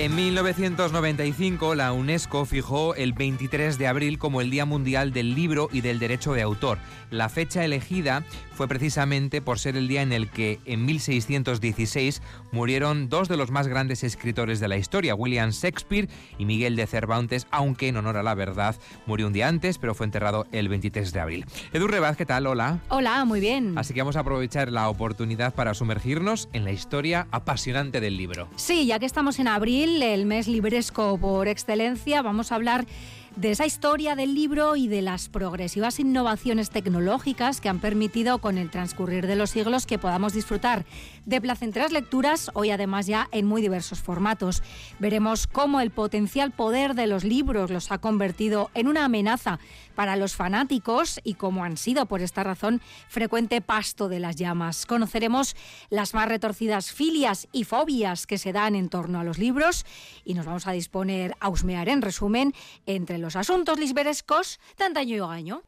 En 1995 la UNESCO fijó el 23 de abril como el Día Mundial del Libro y del Derecho de Autor. La fecha elegida fue precisamente por ser el día en el que en 1616 murieron dos de los más grandes escritores de la historia, William Shakespeare y Miguel de Cervantes, aunque en honor a la verdad murió un día antes, pero fue enterrado el 23 de abril. Edu Rebaz, ¿qué tal? Hola. Hola, muy bien. Así que vamos a aprovechar la oportunidad para sumergirnos en la historia apasionante del libro. Sí, ya que estamos en abril, el mes libresco por excelencia, vamos a hablar de esa historia del libro y de las progresivas innovaciones tecnológicas que han permitido con el transcurrir de los siglos que podamos disfrutar de placenteras lecturas, hoy además ya en muy diversos formatos. Veremos cómo el potencial poder de los libros los ha convertido en una amenaza para los fanáticos y cómo han sido por esta razón frecuente pasto de las llamas. Conoceremos las más retorcidas filias y fobias que se dan en torno a los libros y nos vamos a disponer a husmear en resumen entre los asuntos lisberescos de antaño y hogaño.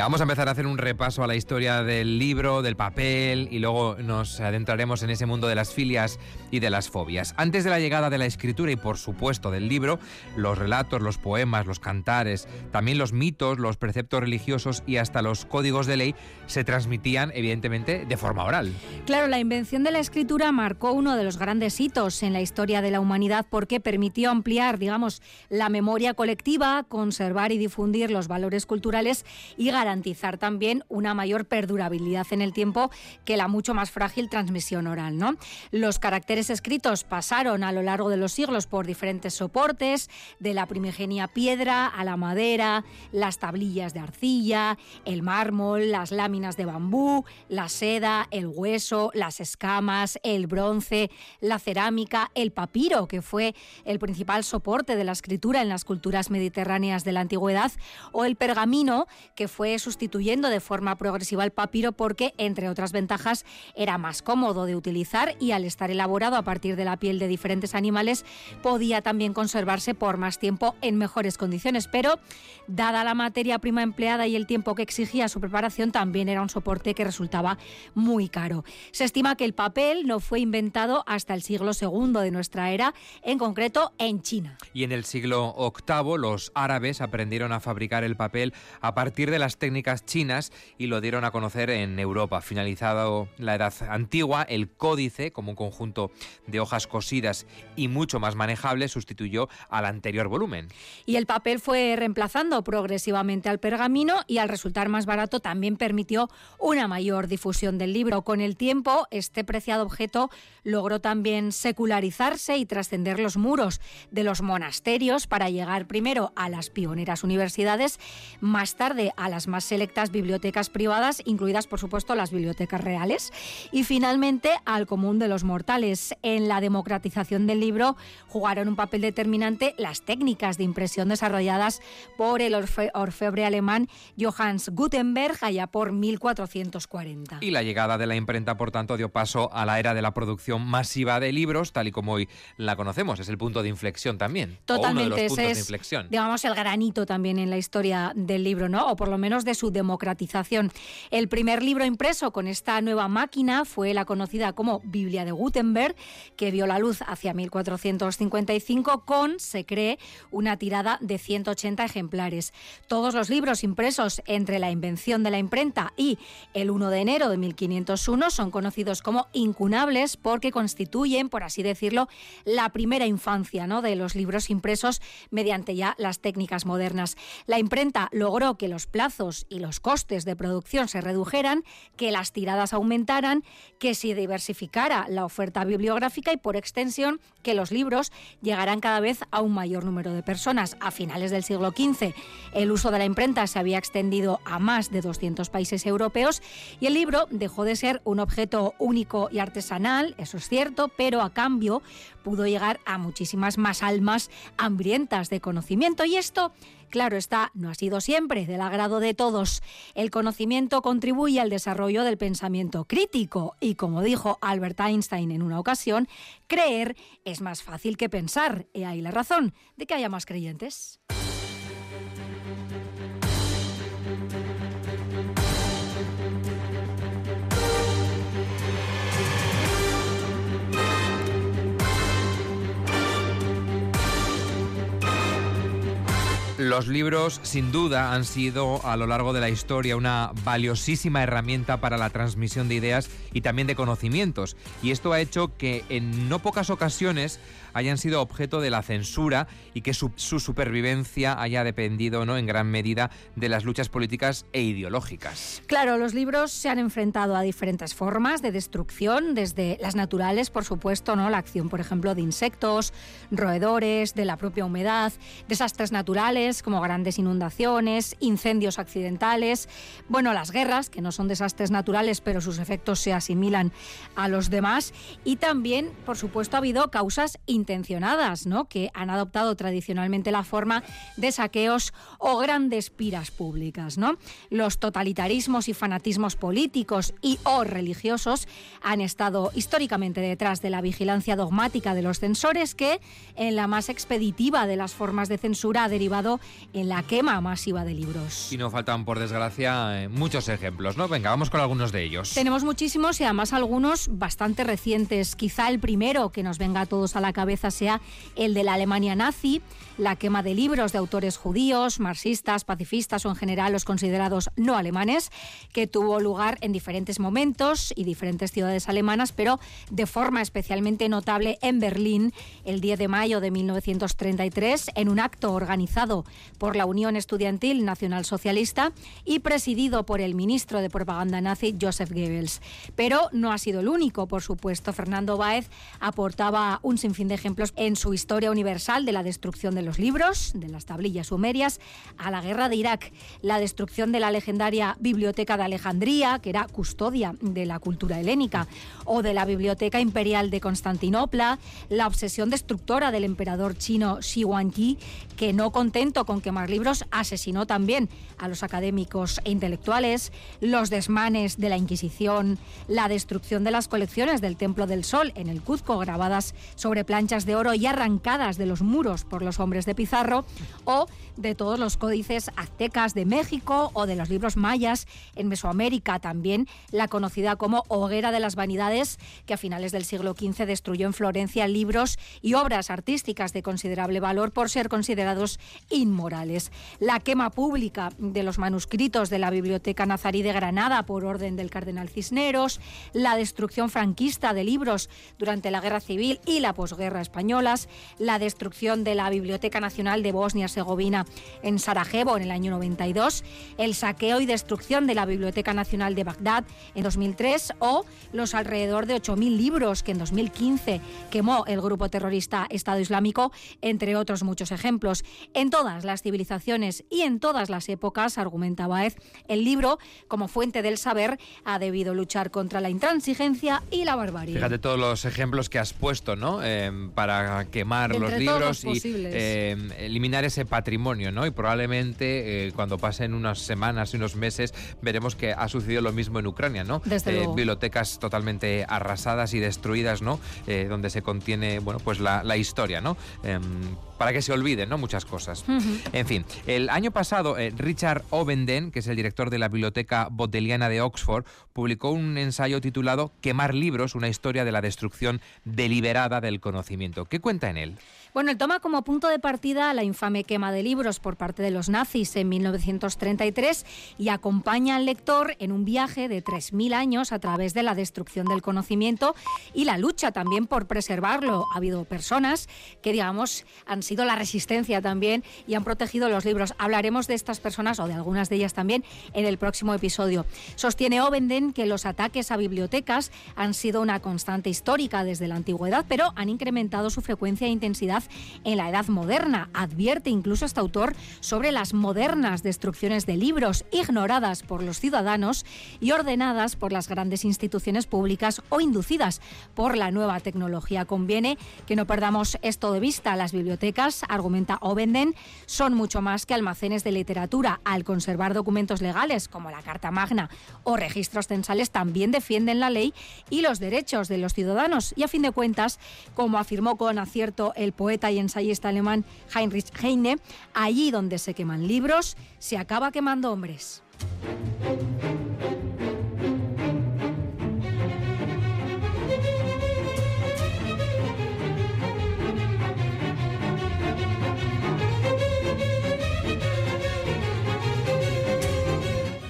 Vamos a empezar a hacer un repaso a la historia del libro, del papel y luego nos adentraremos en ese mundo de las filias y de las fobias. Antes de la llegada de la escritura y por supuesto del libro, los relatos, los poemas, los cantares, también los mitos, los preceptos religiosos y hasta los códigos de ley se transmitían evidentemente de forma oral. Claro, la invención de la escritura marcó uno de los grandes hitos en la historia de la humanidad porque permitió ampliar, digamos, la memoria colectiva, conservar y difundir los valores culturales y garantizar también una mayor perdurabilidad en el tiempo que la mucho más frágil transmisión oral. ¿no? Los caracteres escritos pasaron a lo largo de los siglos por diferentes soportes, de la primigenia piedra a la madera, las tablillas de arcilla, el mármol, las láminas de bambú, la seda, el hueso, las escamas, el bronce, la cerámica, el papiro, que fue el principal soporte de la escritura en las culturas mediterráneas de la antigüedad, o el pergamino, que fue sustituyendo de forma progresiva el papiro porque, entre otras ventajas, era más cómodo de utilizar y al estar elaborado a partir de la piel de diferentes animales, podía también conservarse por más tiempo en mejores condiciones. Pero, dada la materia prima empleada y el tiempo que exigía su preparación, también era un soporte que resultaba muy caro. Se estima que el papel no fue inventado hasta el siglo II de nuestra era, en concreto en China. Y en el siglo VIII los árabes aprendieron a fabricar el papel a partir de las técnicas chinas y lo dieron a conocer en Europa. Finalizado la Edad Antigua, el códice, como un conjunto de hojas cosidas y mucho más manejable, sustituyó al anterior volumen. Y el papel fue reemplazando progresivamente al pergamino y al resultar más barato también permitió una mayor difusión del libro. Con el tiempo, este preciado objeto logró también secularizarse y trascender los muros de los monasterios para llegar primero a las pioneras universidades, más tarde a las más selectas bibliotecas privadas, incluidas por supuesto las bibliotecas reales, y finalmente al común de los mortales. En la democratización del libro jugaron un papel determinante las técnicas de impresión desarrolladas por el orfebre alemán Johannes Gutenberg allá por 1440. Y la llegada de la imprenta, por tanto, dio paso a la era de la producción masiva de libros, tal y como hoy la conocemos. Es el punto de inflexión también. Totalmente, ese es, inflexión. digamos, el granito también en la historia del libro, ¿no? O por lo menos de su democratización. El primer libro impreso con esta nueva máquina fue la conocida como Biblia de Gutenberg, que vio la luz hacia 1455 con, se cree, una tirada de 180 ejemplares. Todos los libros impresos entre la invención de la imprenta y el 1 de enero de 1501 son conocidos como incunables porque constituyen, por así decirlo, la primera infancia ¿no? de los libros impresos mediante ya las técnicas modernas. La imprenta logró que los plazos y los costes de producción se redujeran, que las tiradas aumentaran, que se diversificara la oferta bibliográfica y, por extensión, que los libros llegaran cada vez a un mayor número de personas. A finales del siglo XV, el uso de la imprenta se había extendido a más de 200 países europeos y el libro dejó de ser un objeto único y artesanal, eso es cierto, pero a cambio pudo llegar a muchísimas más almas hambrientas de conocimiento. Y esto Claro está, no ha sido siempre del agrado de todos. El conocimiento contribuye al desarrollo del pensamiento crítico y, como dijo Albert Einstein en una ocasión, creer es más fácil que pensar. Y ahí la razón de que haya más creyentes. Los libros, sin duda, han sido a lo largo de la historia una valiosísima herramienta para la transmisión de ideas y también de conocimientos. Y esto ha hecho que en no pocas ocasiones hayan sido objeto de la censura y que su, supervivencia haya dependido ¿no? en gran medida de las luchas políticas e ideológicas. Claro, los libros se han enfrentado a diferentes formas de destrucción, desde las naturales, por supuesto, ¿no? la acción, por ejemplo, de insectos, roedores, de la propia humedad, desastres naturales como grandes inundaciones, incendios accidentales, bueno, las guerras, que no son desastres naturales, pero sus efectos se asimilan a los demás, y también, por supuesto, ha habido causas intencionadas, ¿no? que han adoptado tradicionalmente la forma de saqueos o grandes piras públicas. ¿no? Los totalitarismos y fanatismos políticos y o religiosos han estado históricamente detrás de la vigilancia dogmática de los censores que, en la más expeditiva de las formas de censura, ha derivado en la quema masiva de libros. Y no faltan, por desgracia, eh, muchos ejemplos, ¿no? Venga, vamos con algunos de ellos. Tenemos muchísimos y además algunos bastante recientes. Quizá el primero que nos venga a todos a la cabeza sea el de la Alemania nazi, la quema de libros de autores judíos, marxistas, pacifistas o en general los considerados no alemanes, que tuvo lugar en diferentes momentos y diferentes ciudades alemanas, pero de forma especialmente notable en Berlín el 10 de mayo de 1933, en un acto organizado por la Unión Estudiantil Nacional Socialista y presidido por el ministro de propaganda nazi Joseph Goebbels. Pero no ha sido el único, por supuesto. Fernando Báez aportaba un sinfín de ejemplos en su historia universal de la destrucción de los libros, de las tablillas sumerias, a la guerra de Irak, la destrucción de la legendaria Biblioteca de Alejandría, que era custodia de la cultura helénica, o de la Biblioteca Imperial de Constantinopla, la obsesión destructora del emperador chino Xi Huangdi, que no con quemar libros, asesinó también a los académicos e intelectuales, los desmanes de la Inquisición, la destrucción de las colecciones del Templo del Sol en el Cuzco grabadas sobre planchas de oro y arrancadas de los muros por los hombres de Pizarro, o de todos los códices aztecas de México o de los libros mayas en Mesoamérica, también la conocida como Hoguera de las Vanidades, que a finales del siglo XV destruyó en Florencia libros y obras artísticas de considerable valor por ser considerados inmorales. La quema pública de los manuscritos de la Biblioteca Nazarí de Granada por orden del cardenal Cisneros, la destrucción franquista de libros durante la Guerra Civil y la posguerra españolas, la destrucción de la Biblioteca Nacional de Bosnia-Herzegovina en Sarajevo en el año 92, el saqueo y destrucción de la Biblioteca Nacional de Bagdad en 2003 o los alrededor de 8.000 libros que en 2015 quemó el grupo terrorista Estado Islámico, entre otros muchos ejemplos. En todas las civilizaciones y en todas las épocas, argumenta Baez, el libro, como fuente del saber, ha debido luchar contra la intransigencia y la barbarie. Fíjate todos los ejemplos que has puesto, ¿no? Eh, para quemar los libros y eh, eliminar ese patrimonio, ¿no? Y probablemente eh, cuando pasen unas semanas y unos meses veremos que ha sucedido lo mismo en Ucrania, ¿no? Desde bibliotecas totalmente arrasadas y destruidas, ¿no? donde se contiene, bueno, pues la, la historia, ¿no? Para que se olviden, ¿no? Muchas cosas. En fin, el año pasado Richard Ovenden, que es el director de la Biblioteca Bodleiana de Oxford, publicó un ensayo titulado Quemar libros, una historia de la destrucción deliberada del conocimiento. ¿Qué cuenta en él? Bueno, él toma como punto de partida la infame quema de libros por parte de los nazis en 1933 y acompaña al lector en un viaje de 3.000 años a través de la destrucción del conocimiento y la lucha también por preservarlo. Ha habido personas que, digamos, han sido la resistencia también y han protegido los libros. Hablaremos de estas personas o de algunas de ellas también en el próximo episodio. Sostiene Ovenden que los ataques a bibliotecas han sido una constante histórica desde la antigüedad, pero han incrementado su frecuencia e intensidad en la edad moderna. Advierte incluso este autor sobre las modernas destrucciones de libros ignoradas por los ciudadanos y ordenadas por las grandes instituciones públicas o inducidas por la nueva tecnología. Conviene que no perdamos esto de vista. Las bibliotecas, argumenta Ovenden, son mucho más que almacenes de literatura. Al conservar documentos legales como la Carta Magna o registros censales, también defienden la ley y los derechos de los ciudadanos. Y a fin de cuentas, como afirmó con acierto el poeta y ensayista alemán Heinrich Heine, allí donde se queman libros, se acaba quemando hombres.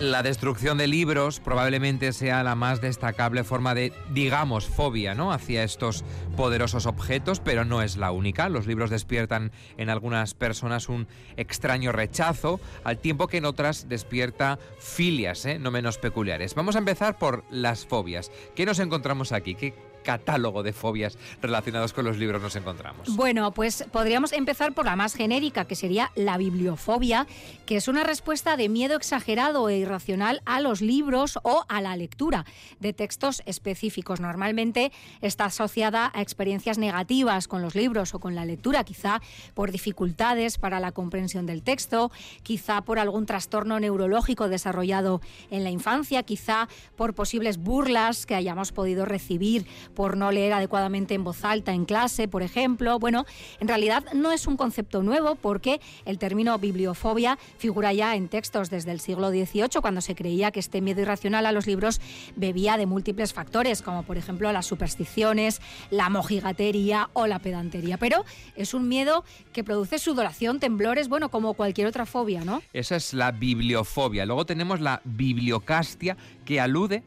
La destrucción de libros probablemente sea la más destacable forma de, digamos, fobia, ¿no? Hacia estos poderosos objetos, pero no es la única. Los libros despiertan en algunas personas un extraño rechazo, al tiempo que en otras despierta filias, ¿eh? no menos peculiares. Vamos a empezar por las fobias. ¿Qué nos encontramos aquí? ¿Qué catálogo de fobias relacionados con los libros nos encontramos? Bueno, pues podríamos empezar por la más genérica, que sería la bibliofobia, que es una respuesta de miedo exagerado e irracional a los libros o a la lectura de textos específicos. Normalmente está asociada a experiencias negativas con los libros o con la lectura, quizá por dificultades para la comprensión del texto, quizá por algún trastorno neurológico desarrollado en la infancia, quizá por posibles burlas que hayamos podido recibir por no leer adecuadamente en voz alta en clase, por ejemplo. Bueno, en realidad no es un concepto nuevo porque el término bibliofobia figura ya en textos desde el siglo XVIII, cuando se creía que este miedo irracional a los libros bebía de múltiples factores, como por ejemplo las supersticiones, la mojigatería o la pedantería. Pero es un miedo que produce sudoración, temblores, bueno, como cualquier otra fobia, ¿no? Esa es la bibliofobia. Luego tenemos la bibliocastia, que alude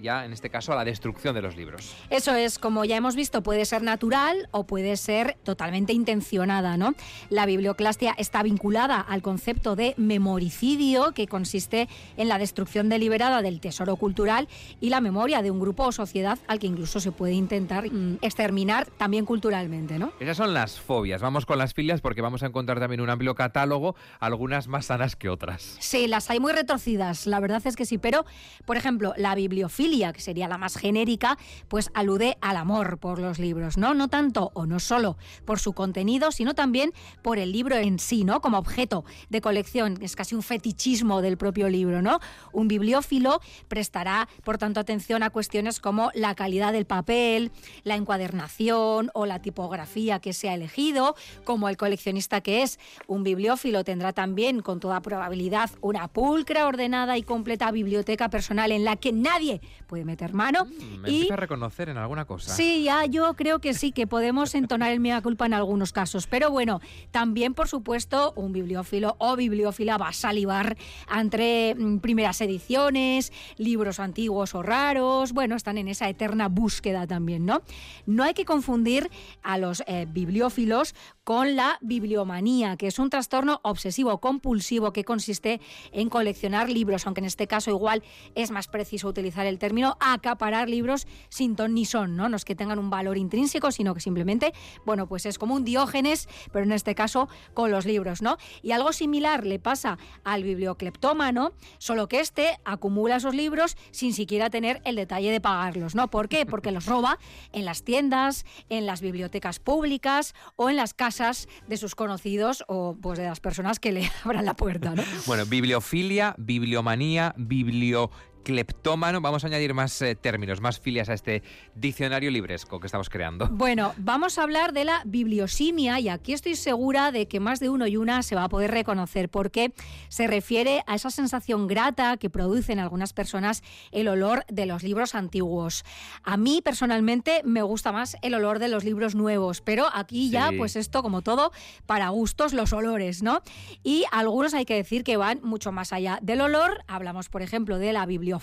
ya en este caso a la destrucción de los libros. Eso es, como ya hemos visto, puede ser natural o puede ser totalmente intencionada, ¿no? La biblioclastia está vinculada al concepto de memoricidio, que consiste en la destrucción deliberada del tesoro cultural y la memoria de un grupo o sociedad al que incluso se puede intentar mm, exterminar también culturalmente, ¿no? Esas son las fobias. Vamos con las filias porque vamos a encontrar también un amplio catálogo, algunas más sanas que otras. Sí, las hay muy retorcidas, la verdad es que sí, pero por ejemplo, la bibliofilia que sería la más genérica, pues alude al amor por los libros, ¿no? No tanto o no solo por su contenido, sino también por el libro en sí, ¿no? Como objeto de colección, es casi un fetichismo del propio libro, ¿no? Un bibliófilo prestará, por tanto, atención a cuestiones como la calidad del papel, la encuadernación o la tipografía que se ha elegido, como el coleccionista que es. Un bibliófilo tendrá también, con toda probabilidad, una pulcra, ordenada y completa biblioteca personal en la que nadie puede meter mano. Mm, me y a reconocer en alguna cosa. Sí, ya yo creo que sí, que podemos entonar el mea culpa en algunos casos. Pero bueno, también, por supuesto, un bibliófilo o bibliófila va a salivar entre mm, primeras ediciones, libros antiguos o raros. Bueno, están en esa eterna búsqueda también, ¿no? No hay que confundir a los eh, bibliófilos con la bibliomanía, que es un trastorno obsesivo compulsivo que consiste en coleccionar libros, aunque en este caso igual es más preciso utilizar el término acaparar libros sin ton ni son, ¿no? No es que tengan un valor intrínseco, sino que simplemente, bueno, pues es como un diógenes, pero en este caso con los libros, ¿no? Y algo similar le pasa al bibliocleptómano, solo que este acumula esos libros sin siquiera tener el detalle de pagarlos, ¿no? ¿Por qué? Porque los roba en las tiendas, en las bibliotecas públicas o en las casas de sus conocidos o pues de las personas que le abran la puerta. ¿no? Bueno, bibliofilia, bibliomanía, biblio cleptómano. Vamos a añadir más eh, términos, más filias a este diccionario libresco que estamos creando. Bueno, vamos a hablar de la bibliosimia y aquí estoy segura de que más de uno y una se va a poder reconocer porque se refiere a esa sensación grata que producen algunas personas el olor de los libros antiguos. A mí personalmente me gusta más el olor de los libros nuevos, pero aquí ya pues esto como todo para gustos los olores, ¿no? Y algunos hay que decir que van mucho más allá del olor. Hablamos por ejemplo de la bibliofilia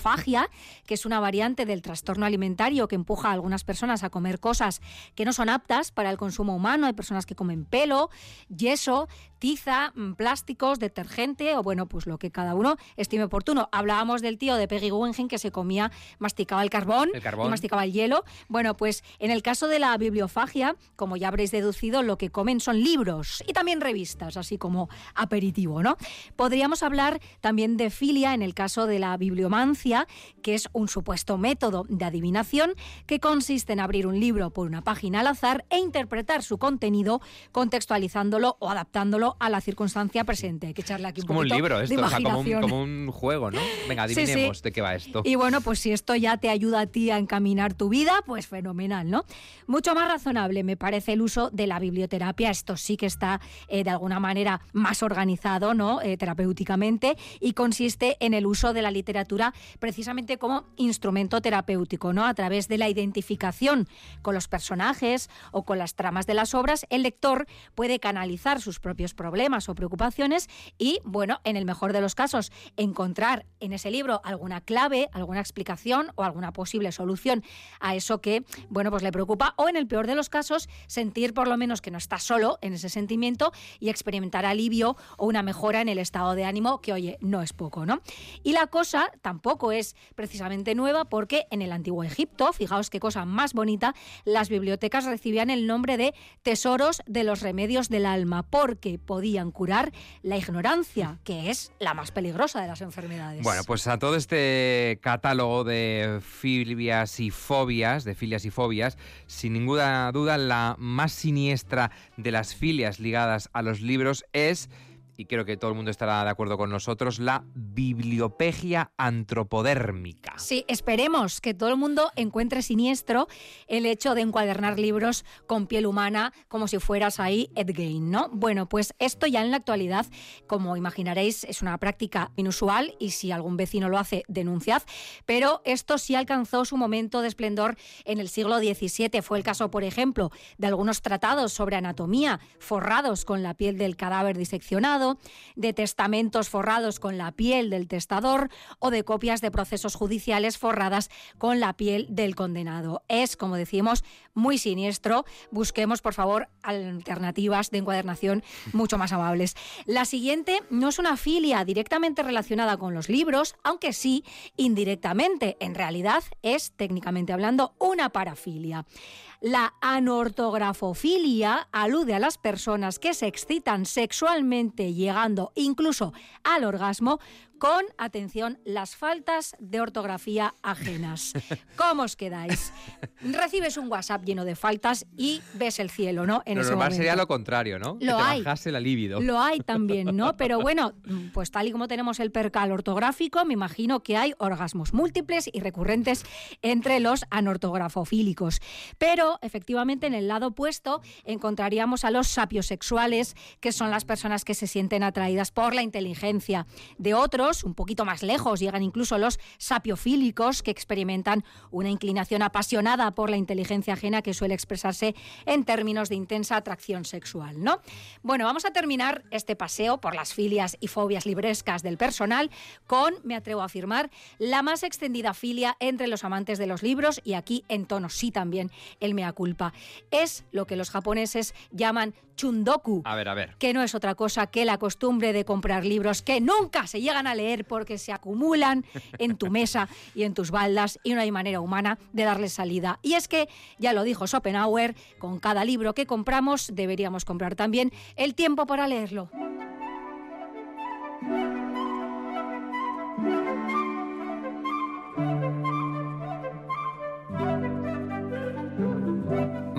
que es una variante del trastorno alimentario que empuja a algunas personas a comer cosas que no son aptas para el consumo humano. Hay personas que comen pelo, yeso, tiza, mm, plásticos, detergente o bueno, pues lo que cada uno estime oportuno. Hablábamos del tío de Peggy Guggenheim que se comía, masticaba el carbón, y masticaba el hielo. Bueno, pues en el caso de la bibliofagia, como ya habréis deducido, lo que comen son libros y también revistas, así como aperitivo, ¿no? Podríamos hablar también de filia en el caso de la bibliomancia, que es un supuesto método de adivinación que consiste en abrir un libro por una página al azar e interpretar su contenido contextualizándolo o adaptándolo a la circunstancia presente. Hay que echarle aquí un como un libro esto, como, un, juego, ¿no? Venga, adivinemos de qué va esto. Y bueno, pues si esto ya te ayuda a ti a encaminar tu vida, pues fenomenal, ¿no? Mucho más razonable me parece el uso de la biblioterapia. Esto sí que está eh, de alguna manera más organizado, ¿no? Eh, terapéuticamente y consiste en el uso de la literatura precisamente como instrumento terapéutico, ¿no? A través de la identificación con los personajes o con las tramas de las obras, el lector puede canalizar sus propios problemas o preocupaciones y, bueno, en el mejor de los casos, encontrar en ese libro alguna clave, alguna explicación o alguna posible solución a eso que, bueno, pues le preocupa o en el peor de los casos, sentir por lo menos que no está solo en ese sentimiento y experimentar alivio o una mejora en el estado de ánimo que, oye, no es poco, ¿no? Y la cosa tampoco es precisamente nueva porque en el antiguo Egipto, fijaos qué cosa más bonita, las bibliotecas recibían el nombre de tesoros de los remedios del alma, porque podían curar la ignorancia, que es la más peligrosa de las enfermedades. Bueno, pues a todo este catálogo de filias y fobias, de filias y fobias, sin ninguna duda la más siniestra de las filias ligadas a los libros es y creo que todo el mundo estará de acuerdo con nosotros, la bibliopegia antropodérmica. Sí, esperemos que todo el mundo encuentre siniestro el hecho de encuadernar libros con piel humana como si fueras ahí Ed Gein, ¿no? Bueno, pues esto ya en la actualidad, como imaginaréis, es una práctica inusual y si algún vecino lo hace, denunciad, pero esto sí alcanzó su momento de esplendor en el siglo XVII. Fue el caso, por ejemplo, de algunos tratados sobre anatomía forrados con la piel del cadáver diseccionado, de testamentos forrados con la piel del testador o de copias de procesos judiciales forradas con la piel del condenado. Es, como decimos, muy siniestro. Busquemos, por favor, alternativas de encuadernación mucho más amables. La siguiente no es una filia directamente relacionada con los libros, aunque sí indirectamente. En realidad es, técnicamente hablando, una parafilia. La anortografofilia alude a las personas que se excitan sexualmente llegando incluso al orgasmo con, atención, las faltas de ortografía ajenas. ¿Cómo os quedáis? Recibes un WhatsApp lleno de faltas y ves el cielo, ¿no? En lo normal sería lo contrario, ¿no? Lo que hay. bajase la libido. Lo hay también, ¿no? Pero bueno, pues tal y como tenemos el percal ortográfico, me imagino que hay orgasmos múltiples y recurrentes entre los anortografofílicos. Pero efectivamente en el lado opuesto encontraríamos a los sapiosexuales, que son las personas que se sienten atraídas por la inteligencia de otros un poquito más lejos, llegan incluso los sapiofílicos que experimentan una inclinación apasionada por la inteligencia ajena que suele expresarse en términos de intensa atracción sexual, ¿no? Bueno, vamos a terminar este paseo por las filias y fobias librescas del personal con, me atrevo a afirmar, la más extendida filia entre los amantes de los libros y aquí en tono sí también el mea culpa. Es lo que los japoneses llaman chundoku. A ver, a ver. Que no es otra cosa que la costumbre de comprar libros que nunca se llegan a leer porque se acumulan en tu mesa y en tus baldas y no hay manera humana de darles salida. Y es que, ya lo dijo Schopenhauer, con cada libro que compramos deberíamos comprar también el tiempo para leerlo.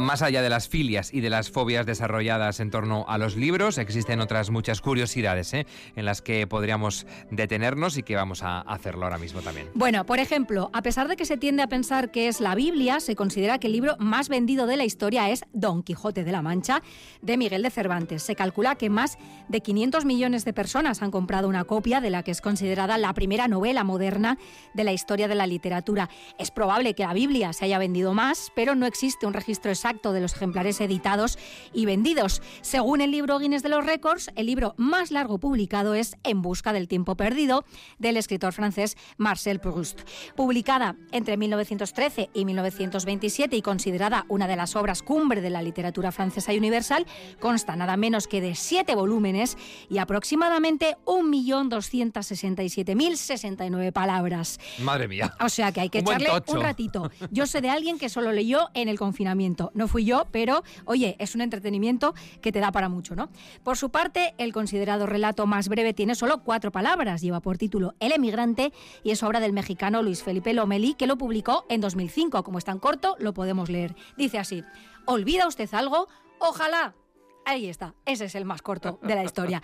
Más allá de las filias y de las fobias desarrolladas en torno a los libros, existen otras muchas curiosidades ¿eh? en las que podríamos detenernos y que vamos a hacerlo ahora mismo también. Bueno, por ejemplo, a pesar de que se tiende a pensar que es la Biblia, se considera que el libro más vendido de la historia es Don Quijote de la Mancha de Miguel de Cervantes. Se calcula que más de 500 millones de personas han comprado una copia de la que es considerada la primera novela moderna de la historia de la literatura. Es probable que la Biblia se haya vendido más, pero no existe un registro exacto de los ejemplares editados y vendidos. Según el libro Guinness de los Récords, el libro más largo publicado es En busca del tiempo perdido, del escritor francés Marcel Proust. Publicada entre 1913 y 1927 y considerada una de las obras cumbre de la literatura francesa y universal, consta nada menos que de siete volúmenes y aproximadamente 1.267.069 palabras. Madre mía. O sea que hay que Un echarle un ratito. Yo sé de alguien que solo leyó en el confinamiento. No fui yo, pero oye, es un entretenimiento que te da para mucho, ¿no? Por su parte, el considerado relato más breve tiene solo cuatro palabras. Lleva por título El emigrante y es obra del mexicano Luis Felipe Lomeli, que lo publicó en 2005. Como es tan corto, lo podemos leer. Dice así: ¿Olvida usted algo? Ojalá. Ahí está, ese es el más corto de la historia.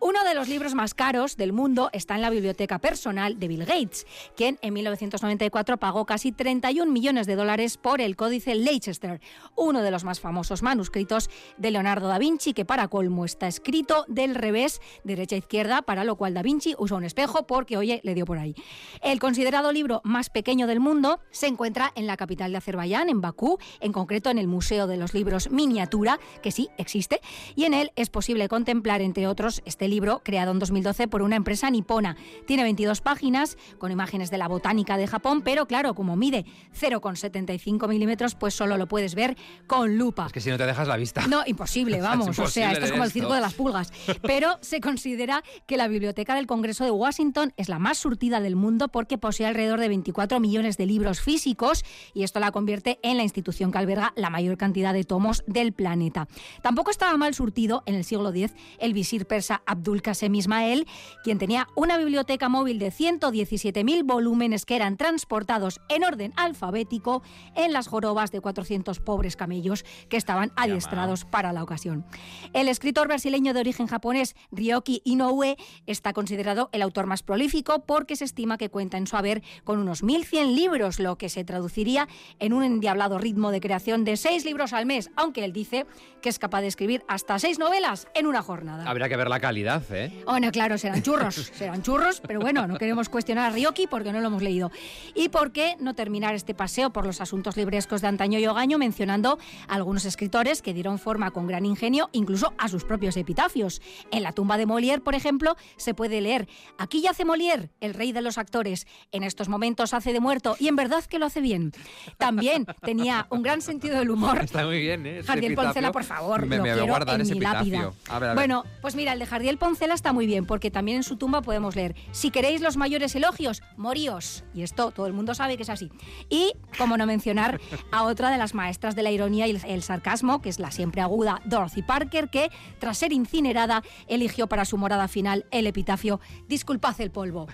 Uno de los libros más caros del mundo está en la biblioteca personal de Bill Gates, quien en 1994 pagó casi 31 millones de dólares por el Códice Leicester, uno de los más famosos manuscritos de Leonardo da Vinci, que para colmo está escrito del revés, derecha a izquierda, para lo cual da Vinci usa un espejo porque, oye, le dio por ahí. El considerado libro más pequeño del mundo se encuentra en la capital de Azerbaiyán, en Bakú, en concreto en el Museo de los Libros Miniatura, que sí existe, y en él es posible contemplar, entre otros, este libro creado en 2012 por una empresa nipona. Tiene 22 páginas con imágenes de la botánica de Japón, pero claro, como mide 0,75 milímetros, pues solo lo puedes ver con lupa. Es que si no te dejas la vista. No, imposible, vamos. o sea, imposible esto es como el esto. circo de las pulgas. Pero se considera que la Biblioteca del Congreso de Washington es la más surtida del mundo porque posee alrededor de 24 millones de libros físicos y esto la convierte en la institución que alberga la mayor cantidad de tomos del planeta. Tampoco estaba mal surtido en el siglo X el visir persa Abdul Qasem Ismael, quien tenía una biblioteca móvil de 117.000 volúmenes que eran transportados en orden alfabético en las jorobas de 400 pobres camellos que estaban adiestrados para la ocasión. El escritor brasileño de origen japonés Ryoki Inoue está considerado el autor más prolífico porque se estima que cuenta en su haber con unos 1.100 libros, lo que se traduciría en un endiablado ritmo de creación de seis libros al mes, aunque él dice que es capaz de escribir hasta seis novelas en una jornada. Habría que ver la calidad, ¿eh? Bueno, claro, serán churros, serán churros, pero bueno, no queremos cuestionar a Ryoki porque no lo hemos leído. ¿Y por qué no terminar este paseo por los asuntos librescos de antaño y hogaño mencionando a algunos escritores que dieron forma con gran ingenio incluso a sus propios epitafios? En la tumba de Molière, por ejemplo, se puede leer Aquí yace Molière, el rey de los actores. En estos momentos hace de muerto y en verdad que lo hace bien. También tenía un gran sentido del humor Está muy bien, ¿eh? Epitafio. Poncela, por favor, Me, lo me quiero guardar en ese mi epitafio. lápida. A ver, a ver. Bueno, pues mira, el de Jardiel Poncela está muy bien, porque también en su tumba podemos leer, si queréis los mayores elogios, moríos. Y esto todo el mundo sabe que es así. Y, como no mencionar, a otra de las maestras de la ironía y el, el sarcasmo, que es la siempre aguda Dorothy Parker, que, tras ser incinerada, eligió para su morada final el epitafio, disculpad el polvo.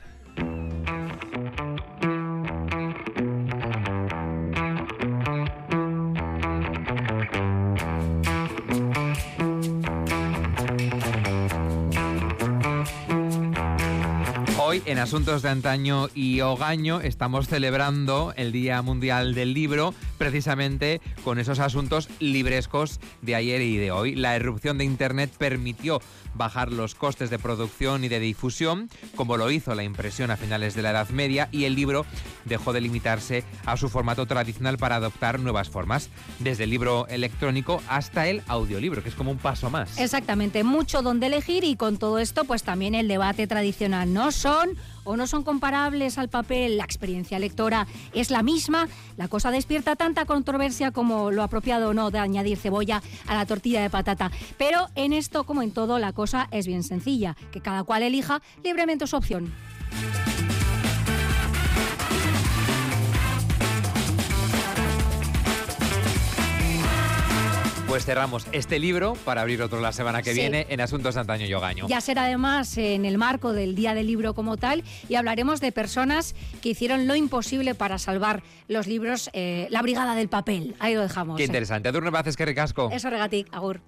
En Asuntos de Antaño y Hogaño estamos celebrando el Día Mundial del Libro precisamente con esos asuntos librescos de ayer y de hoy. La erupción de Internet permitió bajar los costes de producción y de difusión, como lo hizo la impresión a finales de la Edad Media, y el libro dejó de limitarse a su formato tradicional para adoptar nuevas formas, desde el libro electrónico hasta el audiolibro, que es como un paso más. Exactamente, mucho donde elegir y con todo esto pues también el debate tradicional. ¿No son o no son comparables al papel? ¿La experiencia lectora es la misma? La cosa despierta tanta controversia como lo apropiado o no de añadir cebolla a la tortilla de patata. Pero en esto, como en todo, la cosa es bien sencilla, que cada cual elija libremente su opción. Pues cerramos este libro para abrir otro la semana que Sí. viene en Asuntos Antaño y Hogaño. Ya será además en el marco del Día del Libro como tal y hablaremos de personas que hicieron lo imposible para salvar los libros, eh, la brigada del papel. Ahí lo dejamos. Qué eh. interesante. Adurne Baces, que ricasco. Eso regatic, agur.